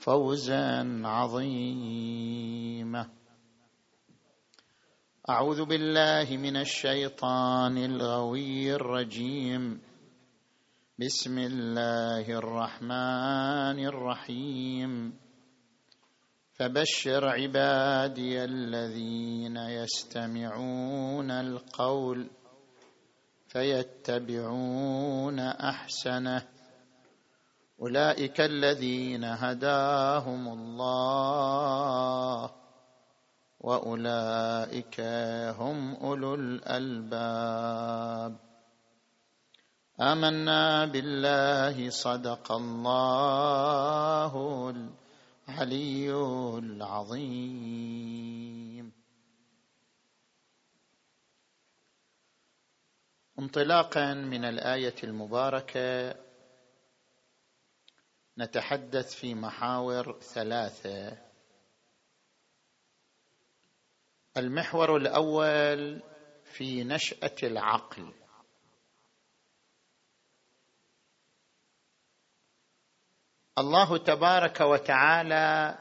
فوزا عظيما. أعوذ بالله من الشيطان الغوي الرجيم. بسم الله الرحمن الرحيم. فبشر عبادي الذين يستمعون القول فيتبعون أحسنه. أولئك الذين هداهم الله وأولئك هم أولو الألباب. آمنا بالله صدق الله العلي العظيم. انطلاقا من الآية المباركة نتحدث في محاور ثلاثة. المحور الأول في نشأة العقل. الله تبارك وتعالى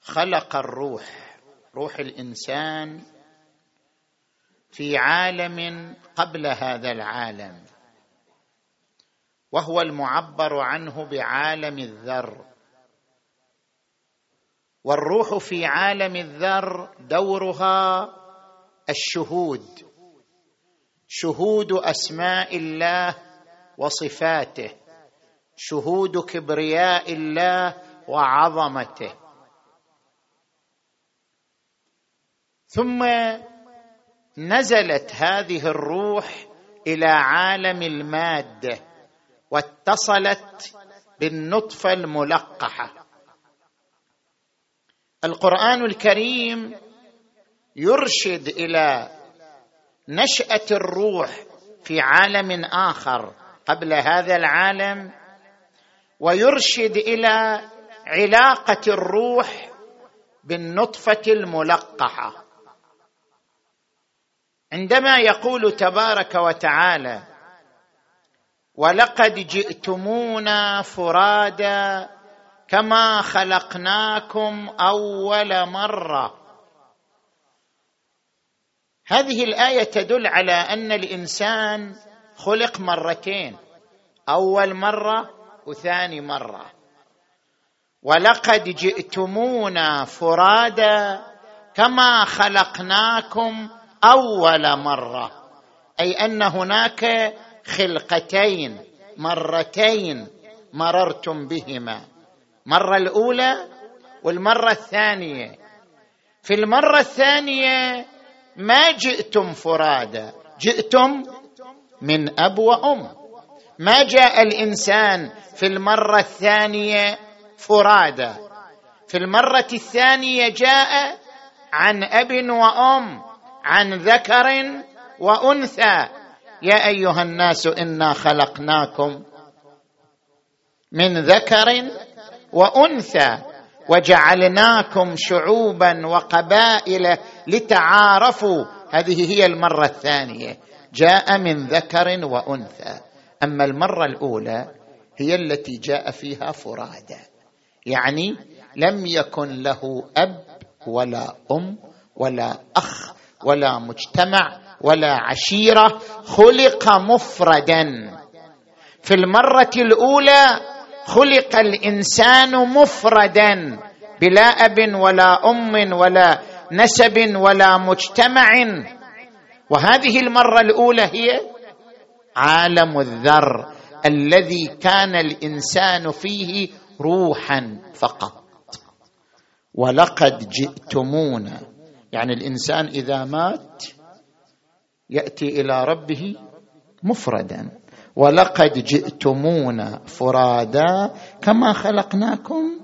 خلق الروح روح الإنسان في عالم قبل هذا العالم. وهو المعبر عنه بعالم الذر. والروح في عالم الذر دورها الشهود شهود أسماء الله وصفاته شهود كبرياء الله وعظمته. ثم نزلت هذه الروح إلى عالم المادة واتصلت بالنطفة الملقحة. القرآن الكريم يرشد إلى نشأة الروح في عالم آخر قبل هذا العالم ويرشد إلى علاقة الروح بالنطفة الملقحة. عندما يقول تبارك وتعالى ولقد جئتمونا فرادا كما خلقناكم أول مرة. هذه الآية تدل على أن الإنسان خلق مرتين أول مرة وثاني مرة. ولقد جئتمونا فرادا كما خلقناكم أول مرة. أي أن هناك خلقتين مرتين مررتم بهما. مرة الأولى والمرة الثانية. في المرة الثانية ما جئتم فرادا جئتم من أب وأم. ما جاء الإنسان في المرة الثانية فرادا؟ في المرة الثانية جاء عن أب وأم عن ذكر وأنثى. يا أيها الناس إنا خلقناكم من ذكر وأنثى وجعلناكم شعوبا وقبائل لتعارفوا. هذه هي المرة الثانية. جاء من ذكر وأنثى. أما المرة الأولى هي التي جاء فيها فرادا يعني لم يكن له أب ولا أم ولا أخ ولا مجتمع ولا عشيرة خلق مفردا. في المرة الأولى خلق الإنسان مفردا بلا أب ولا أم ولا نسب ولا مجتمع. وهذه المرة الأولى هي عالم الذر الذي كان الإنسان فيه روحا فقط. ولقد جئتمونا. يعني الإنسان إذا مات يأتي إلى ربه مفردا. ولقد جئتمونا فرادا كما خلقناكم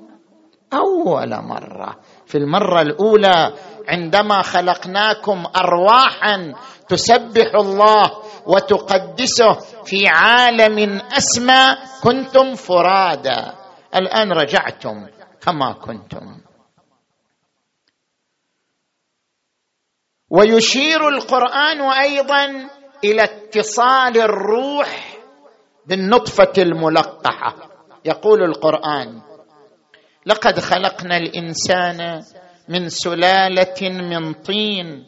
أول مرة. في المرة الأولى عندما خلقناكم أرواحا تسبح الله وتقدسه في عالم أسمى كنتم فرادا. الآن رجعتم كما كنتم. ويشير القرآن أيضا إلى اتصال الروح بالنطفة الملقحة. يقول القرآن لقد خلقنا الإنسان من سلالة من طين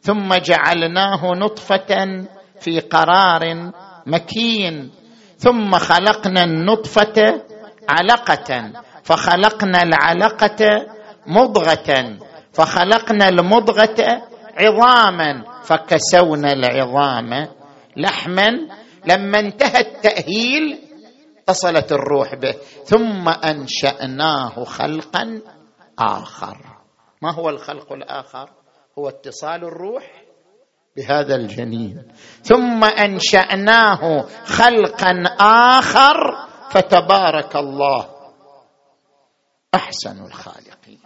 ثم جعلناه نطفة في قرار مكين ثم خلقنا النطفة علقة فخلقنا العلقة مضغة فخلقنا المضغة عظاما فكسونا العظام. لحما لما انتهى التأهيل اتصلت الروح به ثم أنشأناه خلقا آخر. ما هو الخلق الآخر؟ هو اتصال الروح بهذا الجنين. ثم أنشأناه خلقا آخر فتبارك الله أحسن الخالقين.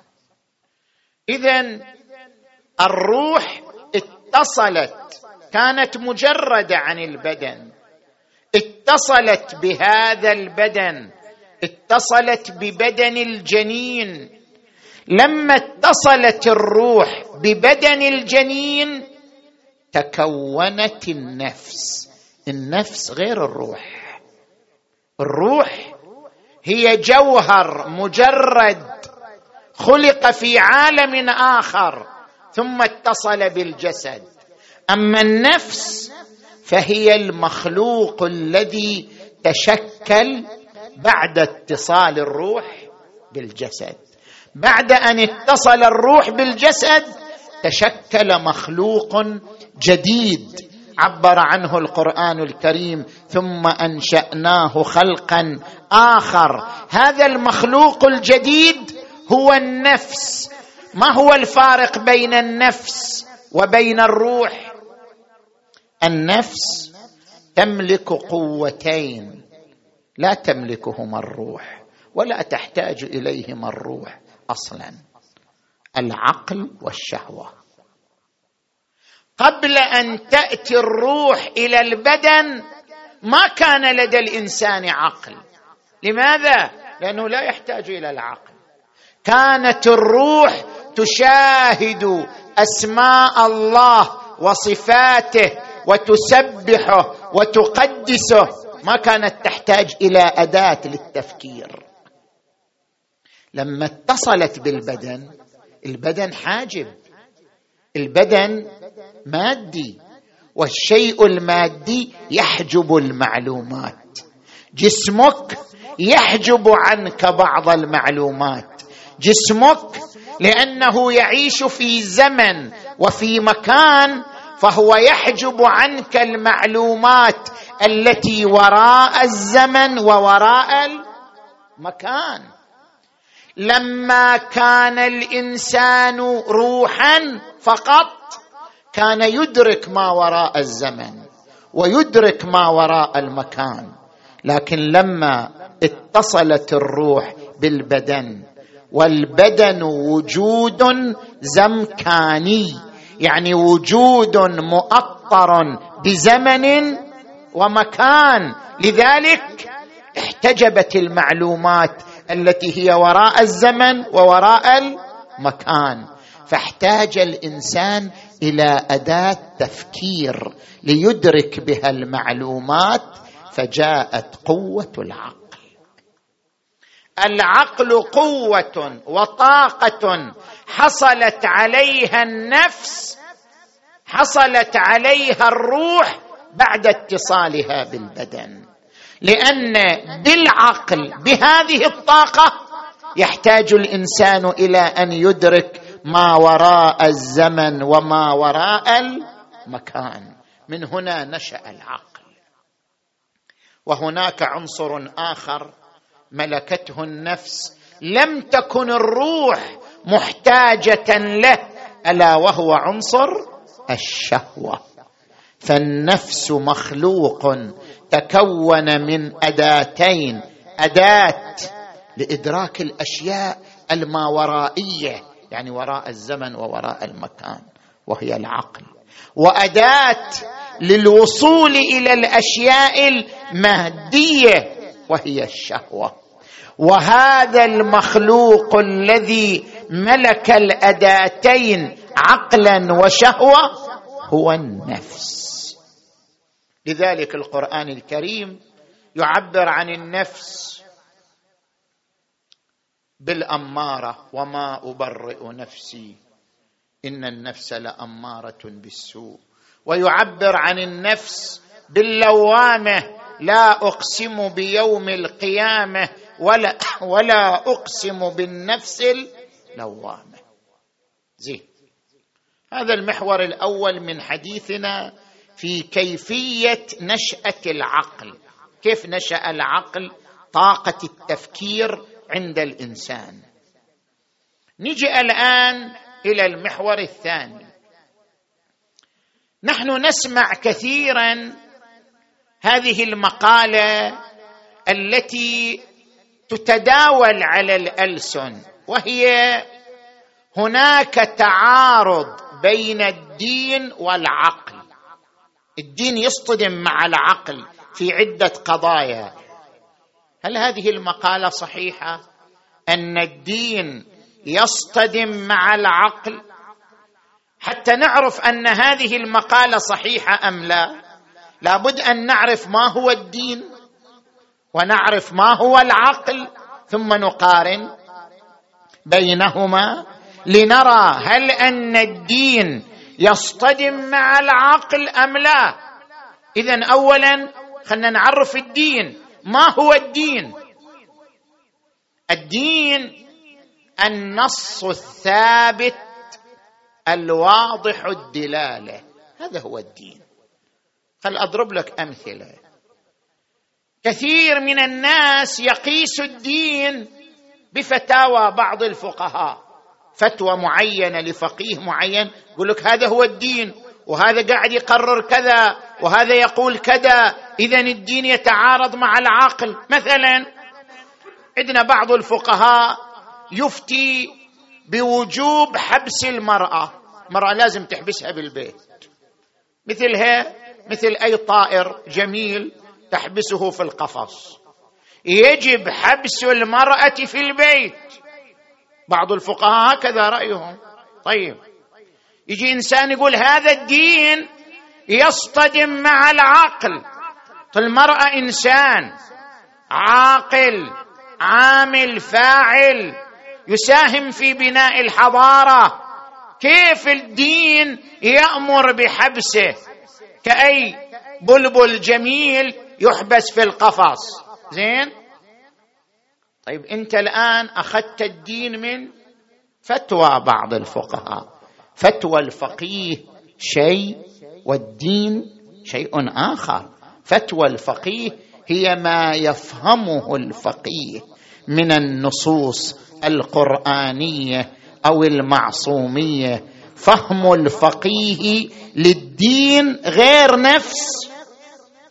اذا الروح اتصلت كانت مجردة عن البدن. اتصلت بهذا البدن اتصلت ببدن الجنين. لما اتصلت الروح ببدن الجنين تكونت النفس. النفس غير الروح. الروح هي جوهر مجرد خلق في عالم آخر. ثم اتصل بالجسد. أما النفس فهي المخلوق الذي تشكل بعد اتصال الروح بالجسد. بعد أن اتصل الروح بالجسد تشكل مخلوق جديد. عبر عنه القرآن الكريم ثم أنشأناه خلقا آخر. هذا المخلوق الجديد هو النفس. ما هو الفارق بين النفس وبين الروح؟ النفس تملك قوتين لا تملكهما الروح ولا تحتاج إليهما الروح أصلا العقل والشهوة. قبل أن تأتي الروح إلى البدن ما كان لدى الإنسان عقل. لماذا؟ لأنه لا يحتاج إلى العقل. كانت الروح تشاهد أسماء الله وصفاته وتسبحه وتقدسه ما كانت تحتاج إلى أداة للتفكير. لما اتصلت بالبدن البدن حاجب البدن مادي والشيء المادي يحجب المعلومات. جسمك يحجب عنك بعض المعلومات. جسمك لأنه يعيش في زمن وفي مكان فهو يحجب عنك المعلومات التي وراء الزمن ووراء المكان. لما كان الإنسان روحا فقط كان يدرك ما وراء الزمن ويدرك ما وراء المكان لكن لما اتصلت الروح بالبدن والبدن وجود زمكاني يعني وجود مؤطر بزمن ومكان. لذلك احتجبت المعلومات التي هي وراء الزمن ووراء المكان فاحتاج الإنسان إلى أداة تفكير ليدرك بها المعلومات فجاءت قوة العقل. العقل قوة وطاقة حصلت عليها النفس حصلت عليها الروح بعد اتصالها بالبدن. لأن بالعقل بهذه الطاقة يحتاج الإنسان إلى أن يدرك ما وراء الزمن وما وراء المكان. من هنا نشأ العقل. وهناك عنصر آخر ملكته النفس لم تكن الروح محتاجة له ألا وهو عنصر الشهوة. فالنفس مخلوق تكون من أداتين أداة لإدراك الأشياء الماورائيه يعني وراء الزمن ووراء المكان وهي العقل. وأداة للوصول إلى الأشياء الماديه وهي الشهوة. وهذا المخلوق الذي ملك الأداتين عقلا وشهوة هو النفس. لذلك القرآن الكريم يعبر عن النفس بالأمارة وما أبرئ نفسي إن النفس لأمارة بالسوء. ويعبر عن النفس باللوامة لا أقسم بيوم القيامة ولا ولا أقسم بالنفس اللوامة. زين. هذا المحور الأول من حديثنا في كيفية نشأة العقل. كيف نشأ العقل؟ طاقة التفكير عند الإنسان. نجي الآن إلى المحور الثاني. نحن نسمع كثيرا هذه المقالة التي تتداول على الألسن وهي هناك تعارض بين الدين والعقل. الدين يصطدم مع العقل في عدة قضايا. هل هذه المقالة صحيحة؟ أن الدين يصطدم مع العقل؟ حتى نعرف أن هذه المقالة صحيحة أم لا لابد أن نعرف ما هو الدين. ونعرف ما هو العقل ثم نقارن بينهما لنرى هل أن الدين يصطدم مع العقل أم لا. اذا اولا خلينا نعرف الدين. ما هو الدين؟ الدين النص الثابت الواضح الدلالة. هذا هو الدين. خل أضرب لك أمثلة؟ كثير من الناس يقيس الدين بفتاوى بعض الفقهاء. فتوى معينة لفقيه معين يقول لك هذا هو الدين وهذا قاعد يقرر كذا وهذا يقول كذا. اذا الدين يتعارض مع العقل. مثلا عندنا بعض الفقهاء يفتي بوجوب حبس المرأة. المراه لازم تحبسها بالبيت. مثلها مثل أي طائر جميل تحبسه في القفص. يجب حبس المرأة في البيت. بعض الفقهاء هكذا رأيهم. طيب. يجي إنسان يقول هذا الدين يصطدم مع العقل. المرأة إنسان عاقل عامل فاعل يساهم في بناء الحضارة. كيف الدين يأمر بحبسه؟ كأي بلبل جميل يحبس في القفص. زين؟ طيب انت الآن أخذت الدين من فتوى بعض الفقهاء. فتوى الفقيه شيء والدين شيء آخر. فتوى الفقيه هي ما يفهمه الفقيه من النصوص القرآنية أو المعصومية. فهم الفقيه للدين غير نفس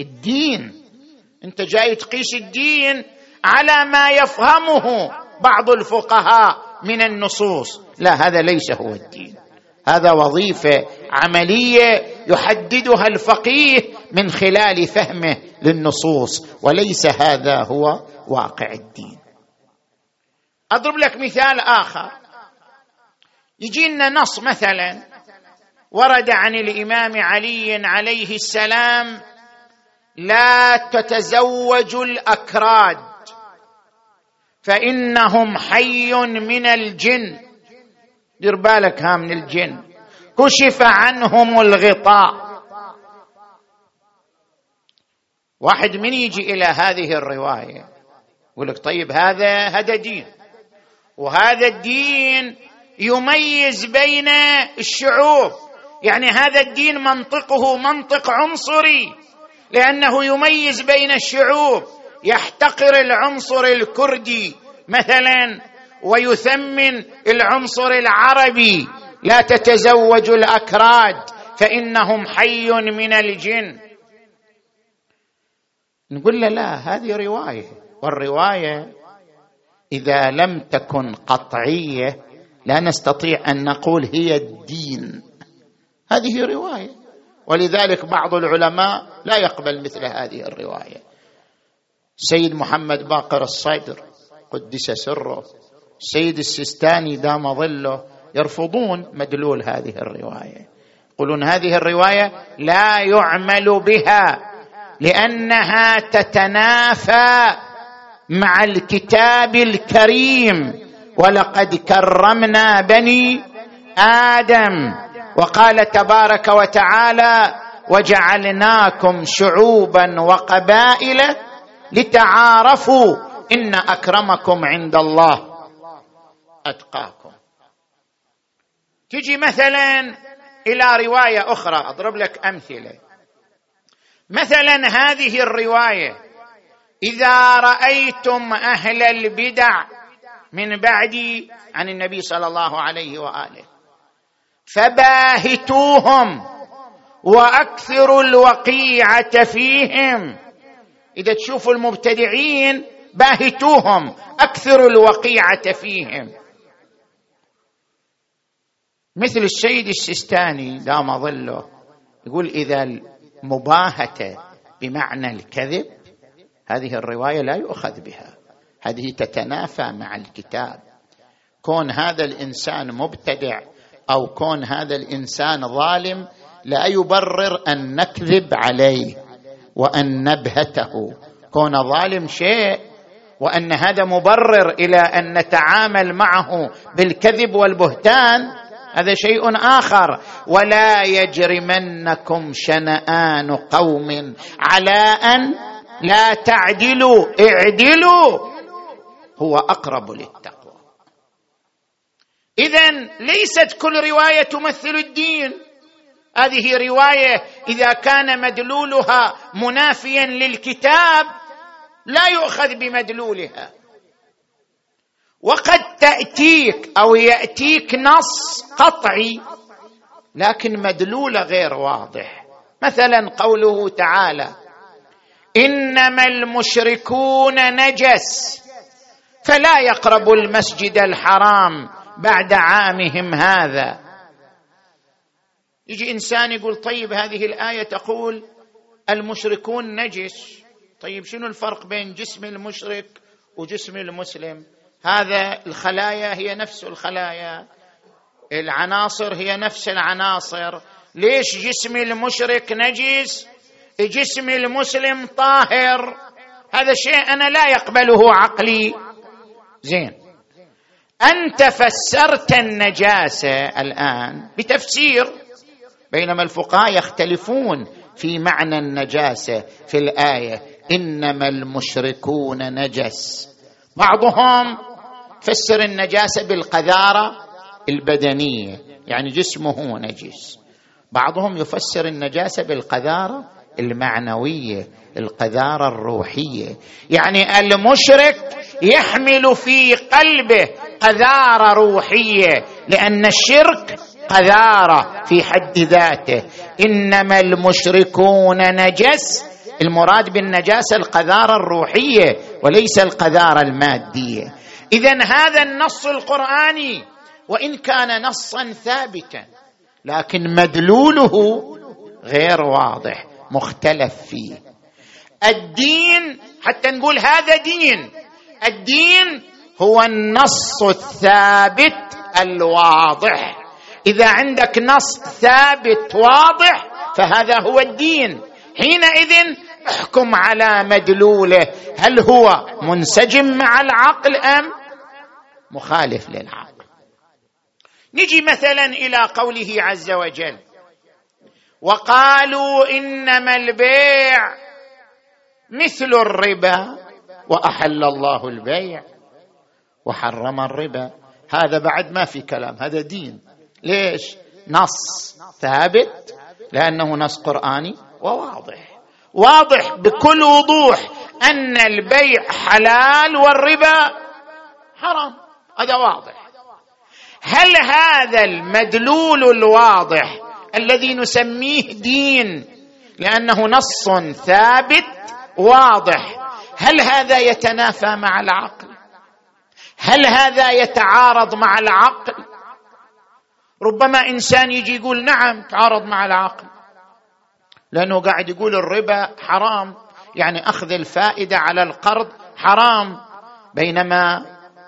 الدين. انت جاي تقيس الدين على ما يفهمه بعض الفقهاء من النصوص. لا هذا ليس هو الدين. هذا وظيفة عملية يحددها الفقيه من خلال فهمه للنصوص وليس هذا هو واقع الدين. أضرب لك مثال آخر. يجينا نص مثلا ورد عن الإمام علي عليه السلام لا تتزوج الأكراد. فإنهم حي من الجن. دير بالك ها من الجن. كشف عنهم الغطاء. واحد من يجي إلى هذه الرواية يقول لك طيب هذا هذا دين. وهذا الدين يميز بين الشعوب. يعني هذا الدين منطقه منطق عنصري. لأنه يميز بين الشعوب. يحتقر العنصر الكردي مثلا ويثمن العنصر العربي. لا تتزوج الأكراد فإنهم حي من الجن. نقول له لا هذه رواية. والرواية إذا لم تكن قطعية لا نستطيع أن نقول هي الدين. هذه رواية. ولذلك بعض العلماء لا يقبل مثل هذه الرواية. سيد محمد باقر الصدر قدس سره. السيد السيستاني دام ظله يرفضون مدلول هذه الرواية. يقولون هذه الرواية لا يعمل بها لأنها تتنافى مع الكتاب الكريم. ولقد كرمنا بني آدم وقال تبارك وتعالى وجعلناكم شعوبا وقبائل لتعارفوا إن أكرمكم عند الله. أتقاكم. تجي مثلا إلى رواية أخرى أضرب لك أمثلة. مثلا هذه الرواية إذا رأيتم أهل البدع من بعدي عن النبي صلى الله عليه وآله. فباهتوهم واكثروا الوقيعة فيهم. إذا تشوفوا المبتدعين باهتوهم اكثروا الوقيعة فيهم. مثل السيد السيستاني دام ظله يقول إذا المباهته بمعنى الكذب هذه الرواية لا يؤخذ بها. هذه تتنافى مع الكتاب. كون هذا الإنسان مبتدع أو كون هذا الإنسان ظالم لا يبرر أن نكذب عليه وأن نبهته. كون ظالم شيء وأن هذا مبرر إلى أن نتعامل معه بالكذب والبهتان هذا شيء آخر. ولا يجرمنكم شنآن قوم على أن لا تعدلوا اعدلوا. هو أقرب للتقوى. اذا ليست كل رواية تمثل الدين. هذه رواية إذا كان مدلولها منافيا للكتاب لا يؤخذ بمدلولها. وقد تأتيك أو يأتيك نص قطعي لكن مدلوله غير واضح. مثلا قوله تعالى إنما المشركون نجس فلا يقربوا المسجد الحرام. بعد عامهم هذا. يجي إنسان يقول طيب هذه الآية تقول المشركون نجس. طيب شنو الفرق بين جسم المشرك وجسم المسلم؟ هذا الخلايا هي نفس الخلايا. العناصر هي نفس العناصر. ليش جسم المشرك نجس؟ جسم المسلم طاهر. هذا شيء أنا لا يقبله عقلي. زين. أنت فسرت النجاسة الآن بتفسير. بينما الفقهاء يختلفون في معنى النجاسة في الآية. إنما المشركون نجس. بعضهم فسر النجاسة بالقذارة البدنية يعني جسمه نجس. بعضهم يفسر النجاسة بالقذارة المعنوية القذارة الروحية. يعني المشرك يحمل في قلبه قذارة روحية لأن الشرك قذارة في حد ذاته. إنما المشركون نجس. المراد بالنجاسة القذارة الروحية وليس القذارة المادية. اذا هذا النص القرآني وإن كان نصا ثابتا لكن مدلوله غير واضح مختلف فيه. الدين حتى نقول هذا دين الدين هو النص الثابت الواضح. إذا عندك نص ثابت واضح فهذا هو الدين. حينئذ احكم على مدلوله. هل هو منسجم مع العقل أم مخالف للعقل؟ نجي مثلا إلى قوله عز وجل وقالوا إنما البيع مثل الربا وأحل الله البيع. وحرم الربا. هذا بعد ما في كلام هذا دين. ليش؟ نص ثابت لأنه نص قرآني وواضح. واضح بكل وضوح أن البيع حلال والربا حرام. هذا واضح. هل هذا المدلول الواضح الذي نسميه دين لأنه نص ثابت واضح هل هذا يتنافى مع العقل؟ هل هذا يتعارض مع العقل؟ ربما إنسان يجي يقول نعم تعارض مع العقل. لأنه قاعد يقول الربا حرام يعني أخذ الفائدة على القرض حرام. بينما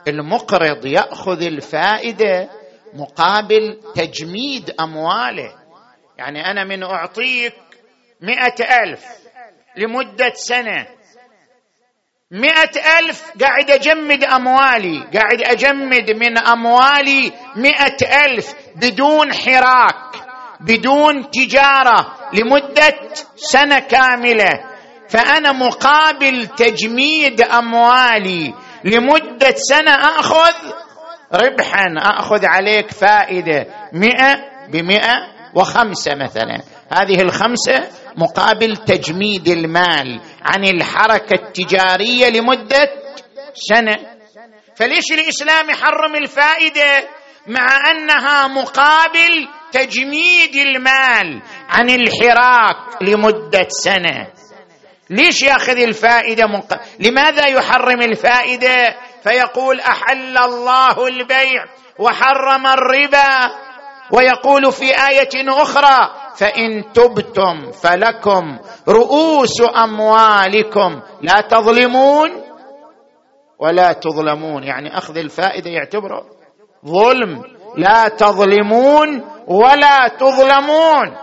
المقرض يأخذ الفائدة مقابل تجميد أمواله. يعني أنا من أعطيك مئة ألف لمدة سنة. مئة ألف قاعد أجمد أموالي قاعد أجمد من أموالي مئة ألف بدون حراك بدون تجارة لمدة سنة كاملة. فأنا مقابل تجميد أموالي لمدة سنة أخذ ربحا أخذ عليك فائدة مئة بمئة وخمسة مثلا. هذه الخمسة مقابل تجميد المال عن الحركة التجارية لمدة سنة. فليش الإسلام يحرم الفائدة؟ مع أنها مقابل تجميد المال عن الحراك لمدة سنة. ليش ياخذ الفائدة مق... لماذا يحرم الفائدة؟ فيقول أحل الله البيع وحرم الربا. ويقول في آية أخرى فإن تبتم فلكم رؤوس أموالكم. لا تظلمون ولا تظلمون. يعني أخذ الفائدة يعتبره ظلم. لا تظلمون ولا تظلمون.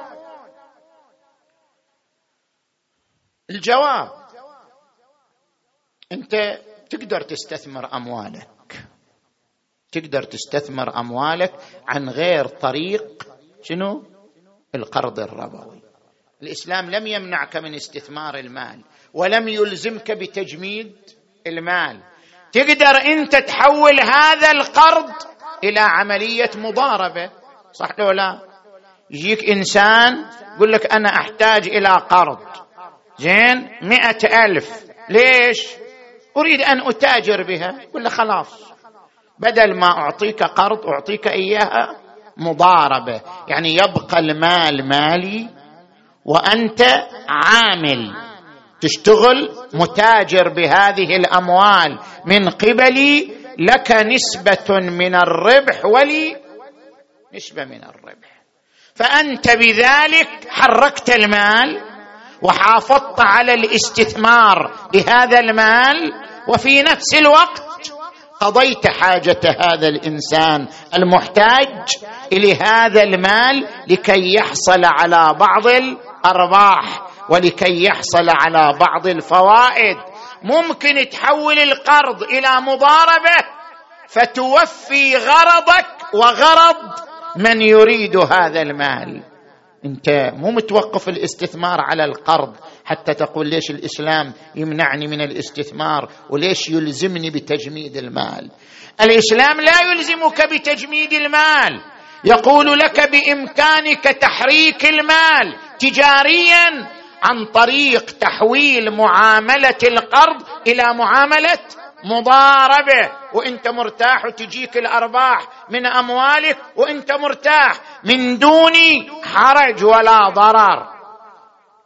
الجواب أنت تقدر تستثمر أموالك. تقدر تستثمر أموالك عن غير طريق شنو؟ القرض الربوي. الإسلام لم يمنعك من استثمار المال ولم يلزمك بتجميد المال. تقدر أنت تحول هذا القرض إلى عملية مضاربة صح لو لا؟ يجيك إنسان يقول لك أنا أحتاج إلى قرض. زين؟ مئة ألف. ليش؟ أريد أن أتاجر بها. يقول له خلاص. بدل ما أعطيك قرض أعطيك إياها. مضاربة. يعني يبقى المال مالي وأنت عامل. تشتغل متاجر بهذه الأموال. من قبلي لك نسبة من الربح ولي نسبة من الربح. فأنت بذلك حركت المال وحافظت على الاستثمار بهذا المال. وفي نفس الوقت قضيت حاجة هذا الإنسان المحتاج إلى هذا المال لكي يحصل على بعض الأرباح ولكي يحصل على بعض الفوائد. ممكن تحول القرض إلى مضاربة فتوفي غرضك وغرض من يريد هذا المال. أنت مو متوقف الاستثمار على القرض حتى تقول ليش الإسلام يمنعني من الاستثمار وليش يلزمني بتجميد المال؟ الإسلام لا يلزمك بتجميد المال. يقول لك بإمكانك تحريك المال تجاريا عن طريق تحويل معاملة القرض إلى معاملة مضاربة. وإنت مرتاح وتجيك الأرباح من أموالك وإنت مرتاح من دون حرج ولا ضرر.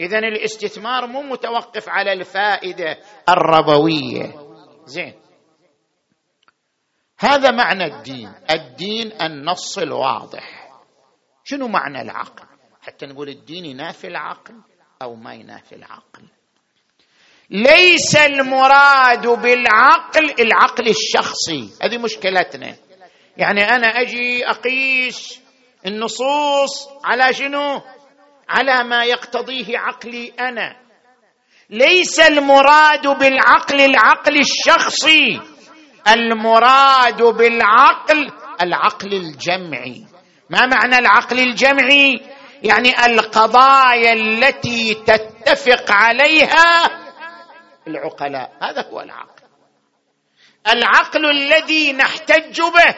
اذا الاستثمار مو متوقف على الفائدة الربوية. زين. هذا معنى الدين. الدين النص الواضح. شنو معنى العقل؟ حتى نقول الدين ينافي العقل أو ما ينافي العقل. ليس المراد بالعقل العقل الشخصي. هذه مشكلتنا. يعني أنا أجي أقيس النصوص على شنو؟ على ما يقتضيه عقلي أنا. ليس المراد بالعقل العقل الشخصي. المراد بالعقل العقل الجمعي. ما معنى العقل الجمعي؟ يعني القضايا التي تتفق عليها العقلاء. هذا هو العقل. العقل الذي نحتج به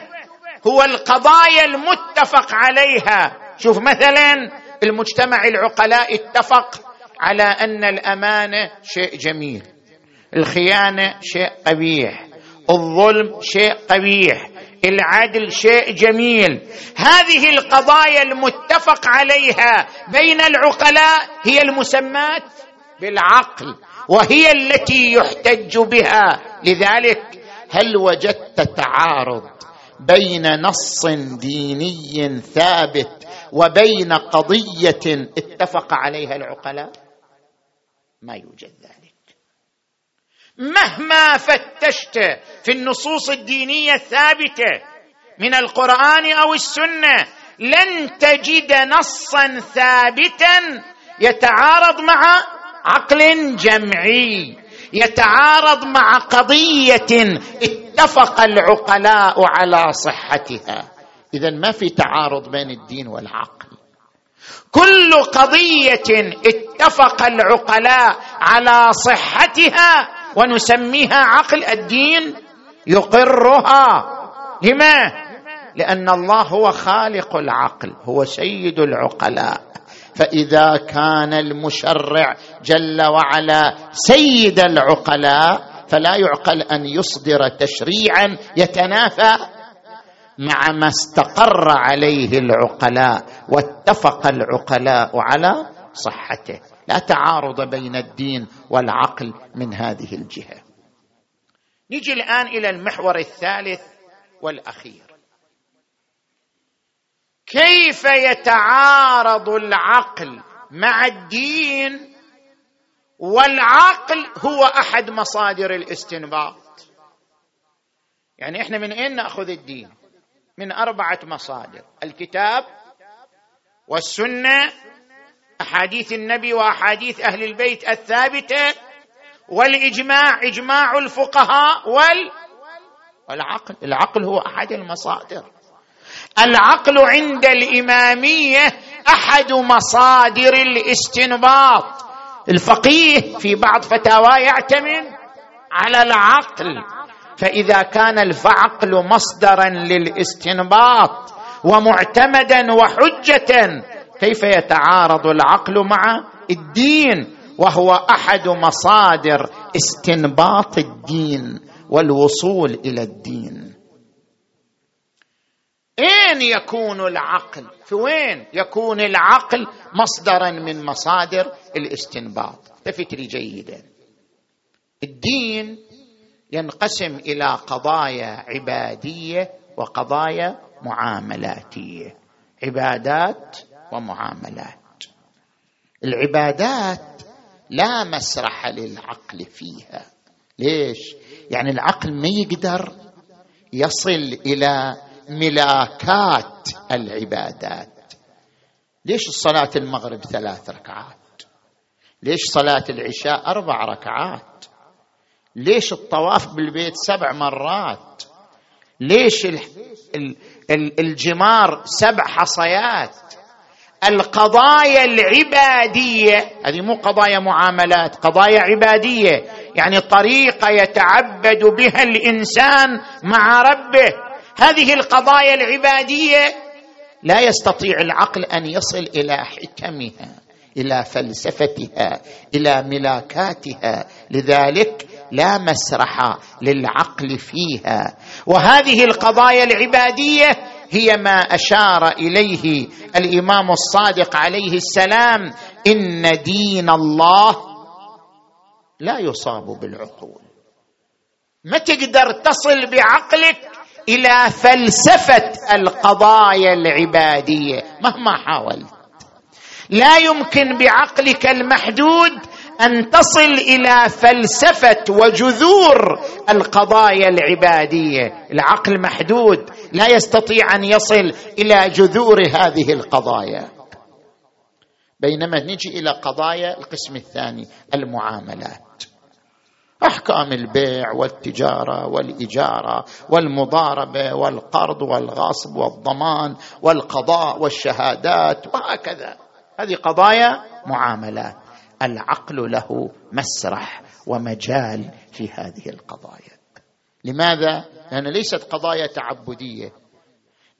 هو القضايا المتفق عليها. شوف مثلا المجتمع العقلاء اتفق على أن الامانه شيء جميل الخيانة شيء قبيح الظلم شيء قبيح العدل شيء جميل. هذه القضايا المتفق عليها بين العقلاء هي المسمات بالعقل وهي التي يحتج بها. لذلك هل وجدت تعارض بين نص ديني ثابت وبين قضية اتفق عليها العقلاء ما يوجد ذلك. مهما فتشت في النصوص الدينية الثابتة من القرآن أو السنة لن تجد نصا ثابتا يتعارض مع عقل جمعي يتعارض مع قضية اتفق العقلاء على صحتها. اذا ما في تعارض بين الدين والعقل. كل قضية اتفق العقلاء على صحتها ونسميها عقل الدين يقرها. لما؟ لأن الله هو خالق العقل هو سيد العقلاء. فإذا كان المشرع جل وعلا سيد العقلاء فلا يعقل أن يصدر تشريعا يتنافى مع ما استقر عليه العقلاء واتفق العقلاء على صحته. لا تعارض بين الدين والعقل من هذه الجهة. نجي الآن إلى المحور الثالث والأخير. كيف يتعارض العقل مع الدين والعقل هو أحد مصادر الاستنباط؟ يعني إحنا من أين نأخذ الدين؟ من أربعة مصادر الكتاب والسنة أحاديث النبي وأحاديث أهل البيت الثابتة والإجماع إجماع الفقهاء وال والعقل العقل هو أحد المصادر. العقل عند الإمامية أحد مصادر الاستنباط. الفقيه في بعض فتاواه يعتمد على العقل. فإذا كان العقل مصدرا للاستنباط ومعتمدا وحجة كيف يتعارض العقل مع الدين؟ وهو أحد مصادر استنباط الدين والوصول إلى الدين. أين يكون العقل؟ في وين يكون العقل مصدرا من مصادر الاستنباط؟ لي جيدا. الدين ينقسم إلى قضايا عبادية وقضايا معاملاتية. عبادات ومعاملات. العبادات لا مسرح للعقل فيها. ليش؟ يعني العقل ما يقدر يصل إلى ملاكات العبادات. ليش الصلاه المغرب ثلاث ركعات؟ ليش صلاة العشاء أربع ركعات؟ ليش الطواف بالبيت سبع مرات؟ ليش الجمار سبع حصيات؟ القضايا العبادية هذه مو قضايا معاملات قضايا عبادية يعني طريقة يتعبد بها الإنسان مع ربه. هذه القضايا العبادية لا يستطيع العقل أن يصل إلى حكمها إلى فلسفتها إلى ملاكاتها. لذلك لا مسرح للعقل فيها. وهذه القضايا العبادية هي ما أشار إليه الإمام الصادق عليه السلام إن دين الله لا يصاب بالعقول. ما تقدر تصل بعقلك إلى فلسفة القضايا العبادية مهما حاولت. لا يمكن بعقلك المحدود أن تصل إلى فلسفة وجذور القضايا العبادية. العقل محدود لا يستطيع أن يصل إلى جذور هذه القضايا. بينما نجي إلى قضايا القسم الثاني المعاملات. أحكام البيع والتجارة والإجارة والمضاربة والقرض والغصب والضمان والقضاء والشهادات وهكذا. هذه قضايا معاملات. العقل له مسرح ومجال في هذه القضايا. لماذا؟ لأن ليست قضايا تعبدية.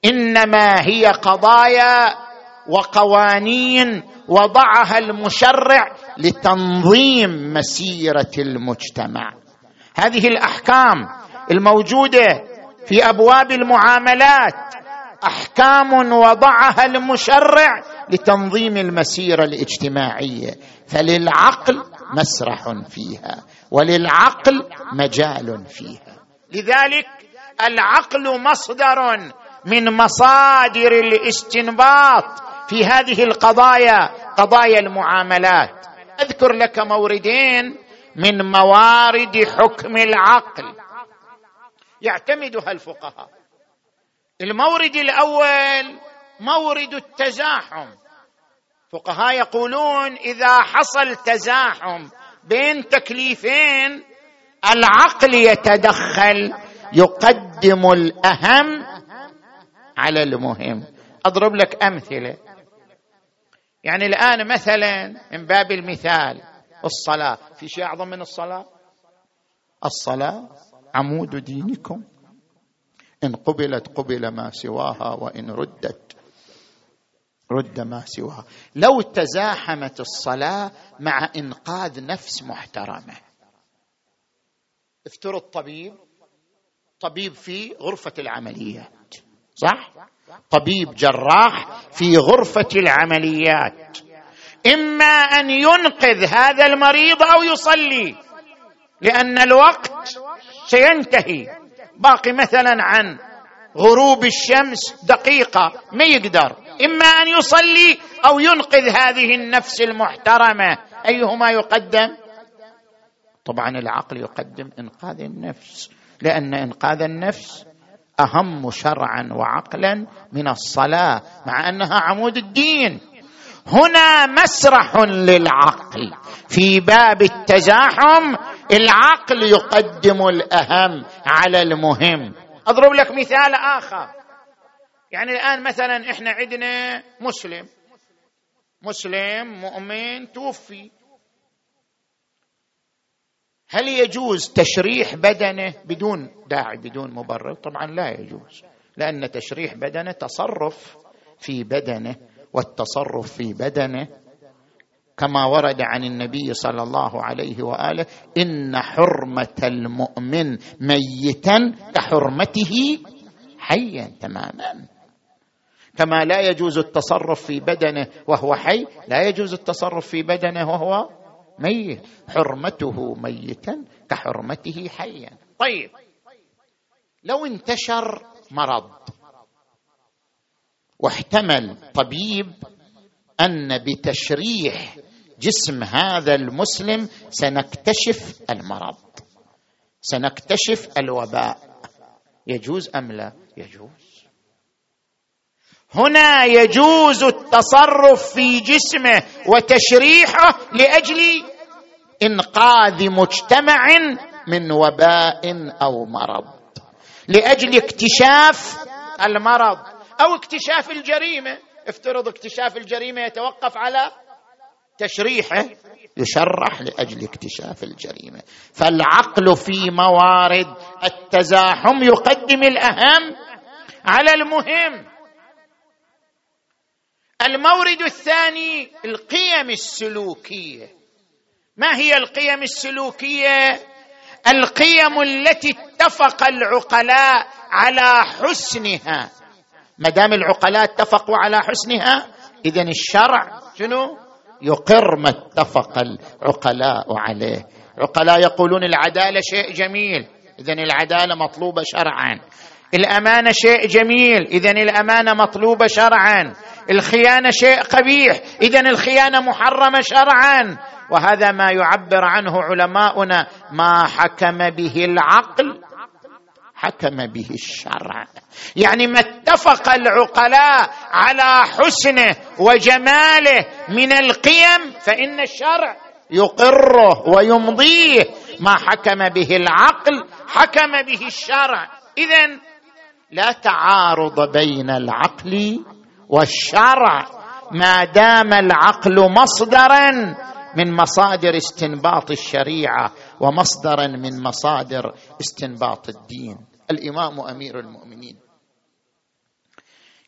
إنما هي قضايا وقوانين وضعها المشرع لتنظيم مسيرة المجتمع. هذه الأحكام الموجودة في أبواب المعاملات أحكام وضعها المشرع لتنظيم المسيرة الاجتماعية. فللعقل مسرح فيها وللعقل مجال فيها. لذلك العقل مصدر من مصادر الاستنباط في هذه القضايا قضايا المعاملات. أذكر لك موردين من موارد حكم العقل يعتمدها الفقهاء. المورد الأول مورد التزاحم. فقهاء يقولون إذا حصل تزاحم بين تكليفين العقل يتدخل يقدم الأهم على المهم. أضرب لك أمثلة. يعني الآن مثلا من باب المثال الصلاة. في شيء أعظم من الصلاة؟ الصلاة عمود دينكم. إن قبلت قبل ما سواها وإن ردت. رد ما سواها. لو تزاحمت الصلاة مع إنقاذ نفس محترمة. افترض طبيب طبيب في غرفة العمليات. صح؟ طبيب جراح في غرفة العمليات. إما أن ينقذ هذا المريض أو يصلي. لأن الوقت سينتهي. باقي مثلا عن غروب الشمس دقيقة. ما يقدر. إما أن يصلي أو ينقذ هذه النفس المحترمة. أيهما يقدم؟ طبعا العقل يقدم إنقاذ النفس لأن إنقاذ النفس أهم شرعا وعقلا من الصلاة مع أنها عمود الدين. هنا مسرح للعقل. في باب التزاحم العقل يقدم الأهم على المهم. أضرب لك مثال آخر. يعني الآن مثلا إحنا عندنا مسلم. مسلم مؤمن توفي. هل يجوز تشريح بدنه بدون داعي بدون مبرر؟ طبعا لا يجوز لأن تشريح بدنه تصرف في بدنه والتصرف في بدنه كما ورد عن النبي صلى الله عليه وآله إن حرمة المؤمن ميتا كحرمته حيا تماما. كما لا يجوز التصرف في بدنه وهو حي لا يجوز التصرف في بدنه وهو ميت. حرمته ميتا كحرمته حيا. طيب لو انتشر مرض واحتمل طبيب أن بتشريح جسم هذا المسلم سنكتشف المرض سنكتشف الوباء. يجوز أم لا؟ يجوز. هنا يجوز التصرف في جسمه وتشريحه لأجل إنقاذ مجتمع من وباء أو مرض. لأجل اكتشاف المرض أو اكتشاف الجريمة. افترض اكتشاف الجريمة يتوقف على تشريحه يشرح لأجل اكتشاف الجريمة. فالعقل في موارد التزاحم يقدم الأهم على المهم. المورد الثاني القيم السلوكية. ما هي القيم السلوكية؟ القيم التي اتفق العقلاء على حسنها. ما دام العقلاء اتفقوا على حسنها اذا الشرع شنو؟ يقر ما اتفق العقلاء عليه. عقلاء يقولون العدالة شيء جميل اذا العدالة مطلوبة شرعا. الامانه شيء جميل اذا الامانه مطلوبه شرعا. الخيانة شيء قبيح اذا الخيانة محرمة شرعا. وهذا ما يعبر عنه علماؤنا ما حكم به العقل حكم به الشرع. يعني ما اتفق العقلاء على حسنه وجماله من القيم فإن الشرع يقره ويمضيه. ما حكم به العقل حكم به الشرع. اذا لا تعارض بين العقل والشرع. ما دام العقل مصدرا من مصادر استنباط الشريعة ومصدرا من مصادر استنباط الدين. الإمام أمير المؤمنين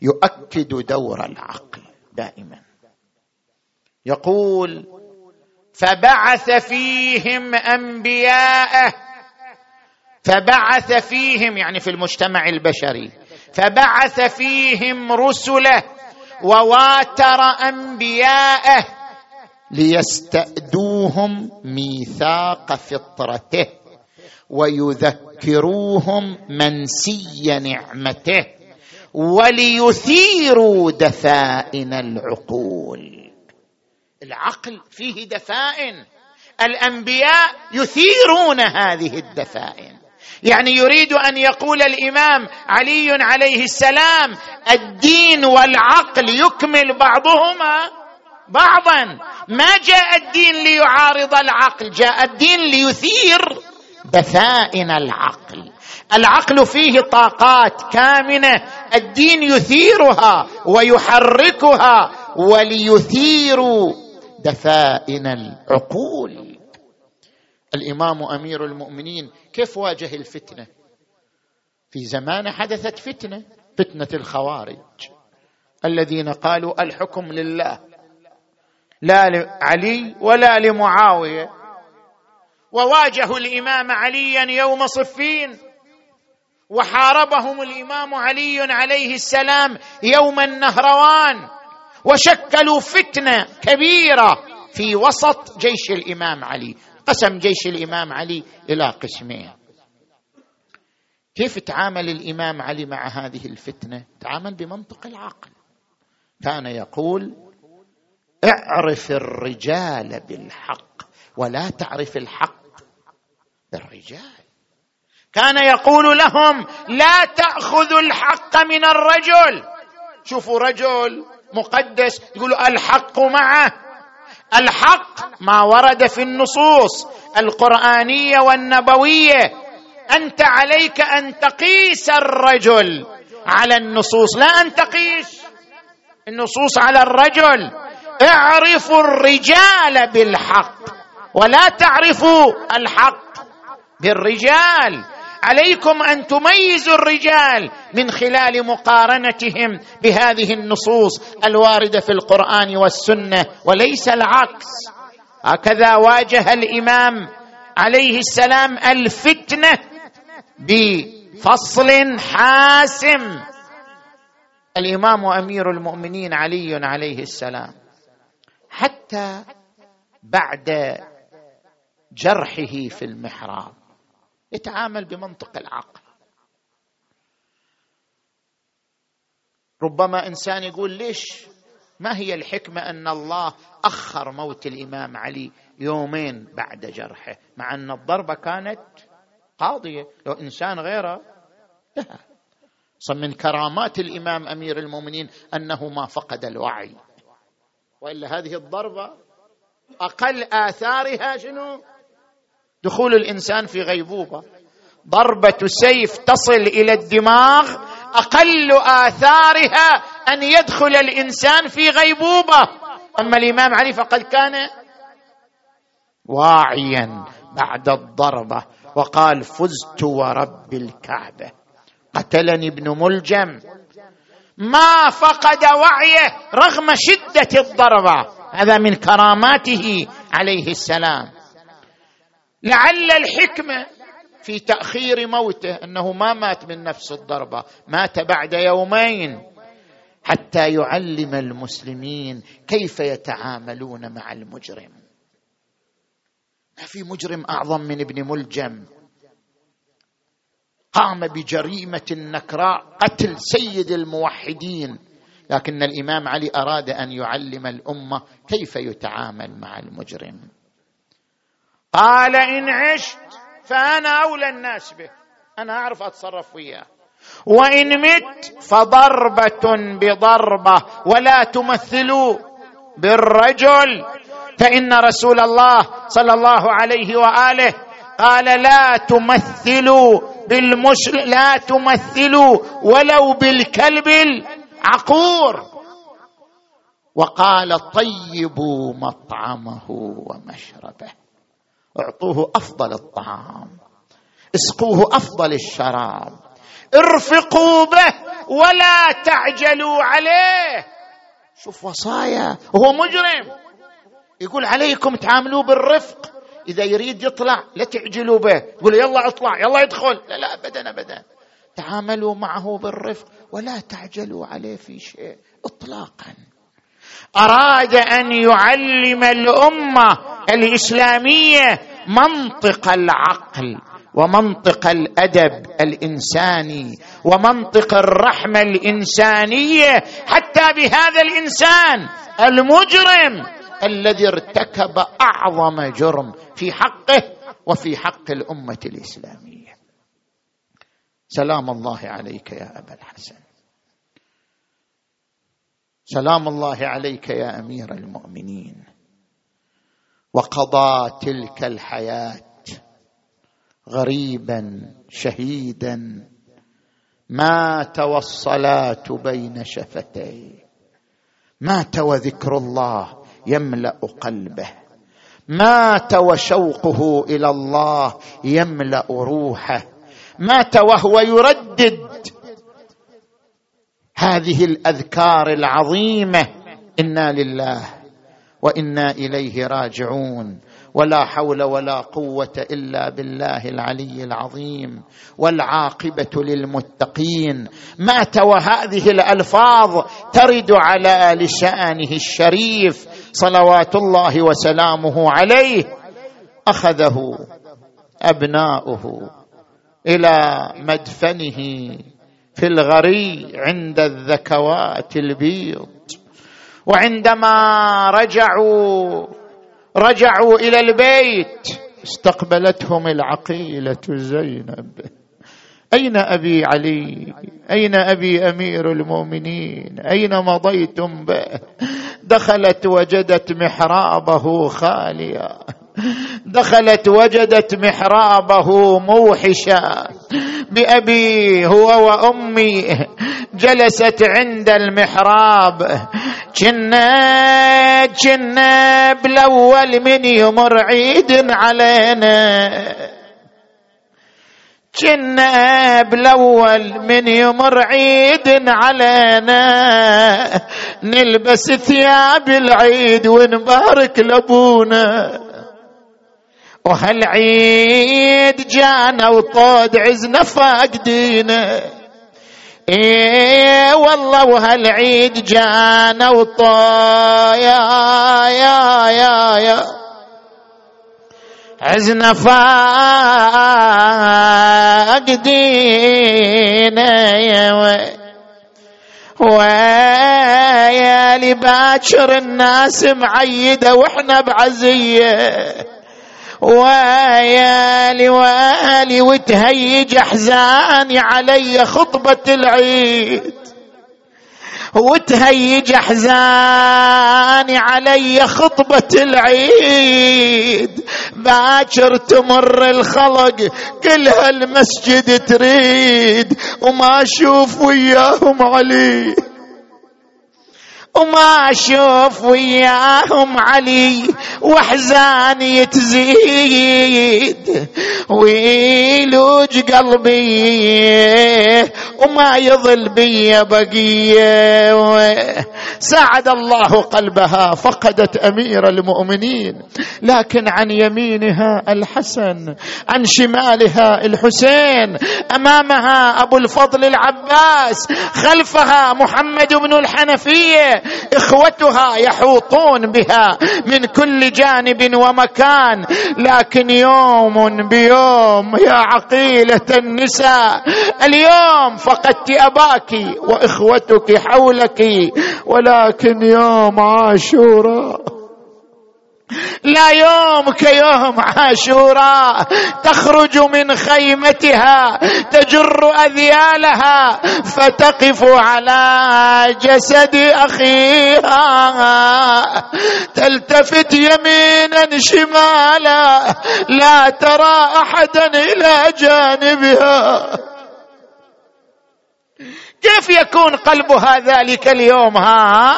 يؤكد دور العقل دائما. يقول فبعث فيهم أنبياءه فبعث فيهم يعني في المجتمع البشري فبعث فيهم رسله وواتر أنبياءه ليستأدوهم ميثاق فطرته ويذكروهم منسي نعمته وليثيروا دفائن العقول. العقل فيه دفائن الأنبياء يثيرون هذه الدفائن. يعني يريد أن يقول الإمام علي عليه السلام الدين والعقل يكمل بعضهما بعضا. ما جاء الدين ليعارض العقل جاء الدين ليثير دفائن العقل. العقل فيه طاقات كامنة الدين يثيرها ويحركها وليثير دفائن العقول. الإمام أمير المؤمنين كيف واجه الفتنة؟ في زمان حدثت فتنة فتنة الخوارج الذين قالوا الحكم لله لا لعلي ولا لمعاوية. وواجهوا الإمام عليا يوم صفين وحاربهم الإمام علي عليه السلام يوم النهروان وشكلوا فتنة كبيرة في وسط جيش الإمام علي. قسم جيش الإمام علي إلى قسمين. كيف تعامل الإمام علي مع هذه الفتنة؟ تعامل بمنطق العقل. كان يقول اعرف الرجال بالحق ولا تعرف الحق بالرجال. كان يقول لهم لا تأخذوا الحق من الرجل. شوفوا رجل مقدس يقول الحق معه. الحق ما ورد في النصوص القرآنية والنبوية. أنت عليك أن تقيس الرجل على النصوص لا أن تقيس النصوص على الرجل. اعرفوا الرجال بالحق ولا تعرفوا الحق بالرجال. عليكم أن تميزوا الرجال من خلال مقارنتهم بهذه النصوص الواردة في القرآن والسنة وليس العكس. هكذا واجه الإمام عليه السلام الفتنة بفصل حاسم. الإمام أمير المؤمنين علي عليه السلام. حتى بعد جرحه في المحراب. يتعامل بمنطق العقل. ربما إنسان يقول ليش؟ ما هي الحكمة أن الله أخر موت الإمام علي يومين بعد جرحه؟ مع أن الضربة كانت قاضية. لو إنسان غيره لا. من كرامات الإمام أمير المؤمنين أنه ما فقد الوعي. وإلا هذه الضربة أقل آثارها شنو؟ دخول الإنسان في غيبوبة. ضربة سيف تصل إلى الدماغ أقل آثارها أن يدخل الإنسان في غيبوبة. أما الإمام علي فقد كان واعيا بعد الضربة وقال فزت ورب الكعبة. قتلني ابن ملجم. ما فقد وعيه رغم شدة الضربة. هذا من كراماته عليه السلام. لعل الحكمة في تأخير موته أنه ما مات من نفس الضربة مات بعد يومين حتى يعلم المسلمين كيف يتعاملون مع المجرم. ما في مجرم أعظم من ابن ملجم. قام بجريمة نكراء قتل سيد الموحدين. لكن الإمام علي أراد أن يعلم الأمة كيف يتعامل مع المجرم. قال إن عشت فأنا أولى الناس به. أنا أعرف أتصرف وياه. وإن مت فضربة بضربة ولا تمثلوا بالرجل. فإن رسول الله صلى الله عليه وآله قال لا تمثلوا بالمشر لا تمثلوا ولو بالكلب العقور. وقال طيبوا مطعمه ومشربه. اعطوه افضل الطعام. اسقوه افضل الشراب. ارفقوا به ولا تعجلوا عليه. شوف وصايا هو مجرم. يقول عليكم تعاملوا بالرفق. إذا يريد يطلع لا تعجلوا به. يقول يلا اطلع يلا ادخل لا لا ابدا ابدا. تعاملوا معه بالرفق ولا تعجلوا عليه في شيء. اطلاقا. أراد أن يعلم الأمة الإسلامية منطق العقل ومنطق الأدب الإنساني ومنطق الرحمة الإنسانية حتى بهذا الإنسان المجرم الذي ارتكب أعظم جرم في حقه وفي حق الأمة الإسلامية. سلام الله عليك يا أبا الحسن. سلام الله عليك يا أمير المؤمنين. وقضى تلك الحياة غريبا شهيدا. مات والصلاه بين شفتيه؟ مات وذكر الله يملأ قلبه. مات وشوقه إلى الله يملأ روحه. مات وهو يردد. هذه الأذكار العظيمة. إنا لله وإنا إليه راجعون. ولا حول ولا قوة إلا بالله العلي العظيم. والعاقبة للمتقين. مات وهذه الألفاظ ترد على لسانه الشريف صلوات الله وسلامه عليه. أخذه أبناؤه إلى مدفنه في الغري عند الذكوات البيض. وعندما رجعوا رجعوا إلى البيت استقبلتهم العقيلة زينب. أين أبي علي؟ أين أبي أمير المؤمنين؟ أين مضيتم به؟ دخلت وجدت محرابه خاليا. دخلت وجدت محرابه موحشا بأبي هو وأمي جلست عند المحراب. كنا كنا بالأول من يمر عيد علينا. كنا بالأول من يمر عيد علينا. نلبس ثياب العيد ونبارك لأبونا. وهالعيد جانا وطود عزنا فاقدينا إيه والله وهالعيد جانا وطا يا يا يا. عزنا فاقدينا يا ويا لباكر الناس معيدة وإحنا بعزية. ويالي والي وتهيج أحزاني علي خطبة العيد. وتهيج أحزاني علي خطبة العيد. باكر تمر الخلق كلها المسجد تريد. وما أشوف وياهم علي. وما أشوف وياهم علي واحزاني تزيد. ويلوج قلبي وما يظل بي بقية. ساعد الله قلبها فقدت أمير المؤمنين. لكن عن يمينها الحسن عن شمالها الحسين. أمامها أبو الفضل العباس خلفها محمد بن الحنفية. إخوتها يحوطون بها من كل جانب ومكان. لكن يوم بيوم يا عقيلة النساء اليوم فقدت أباك وإخوتك حولك ولكن يوم عاشوراء. لا يوم كيوم عاشوراء تخرج من خيمتها تجر أذيالها فتقف على جسد أخيها. تلتفت يمينا شمالا لا ترى أحدا إلى جانبها. كيف يكون قلبها ذلك اليوم؟ ها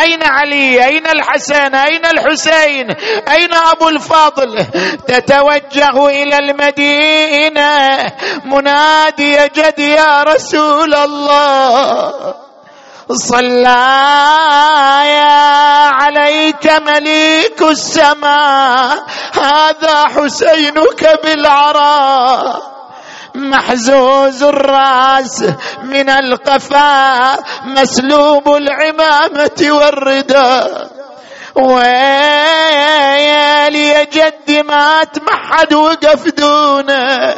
أين علي؟ أين الحسن؟ أين الحسين؟ أين أبو الفضل؟ تتوجه إلى المدينة منادي جد يا رسول الله. صلى عليك مليك السماء هذا حسينك بالعراء. محزوز الراس من القفا مسلوب العمامة والرداء ويلي يا جدي ما حد وقف دونه.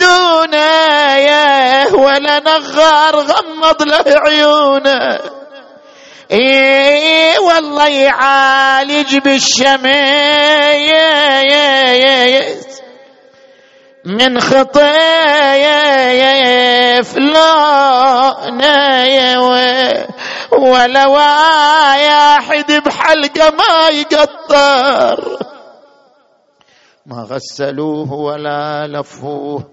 دونه يا ولا نغار غمض له عيونه. اي والله يعالج بالشمس من خطايا فلانة ولا واحد بحلقة ما يقطر ما غسلوه ولا لفوه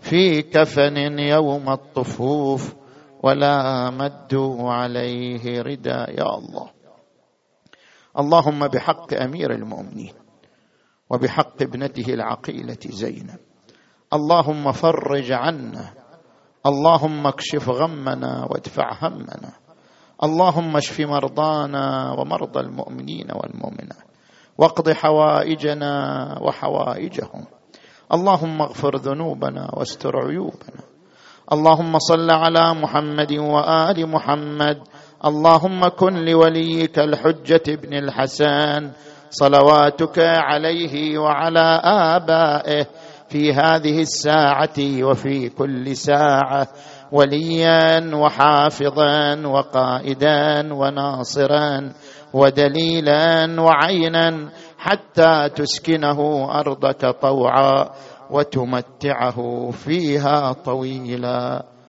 في كفن يوم الطفوف ولا مدوا عليه رداء يا الله. اللهم بحق أمير المؤمنين وبحق ابنته العقيلة زينب. اللهم فرج عنا. اللهم اكشف غمنا وادفع همنا. اللهم اشف مرضانا ومرضى المؤمنين والمؤمنات. واقض حوائجنا وحوائجهم. اللهم اغفر ذنوبنا واستر عيوبنا. اللهم صل على محمد وآل محمد. اللهم كن لوليك الحجة ابن الحسن. صلواتك عليه وعلى آبائه. في هذه الساعة وفي كل ساعة وليا وحافظا وقائدا وناصرا ودليلا وعينا حتى تسكنه أرضك طوعا وتمتعه فيها طويلا.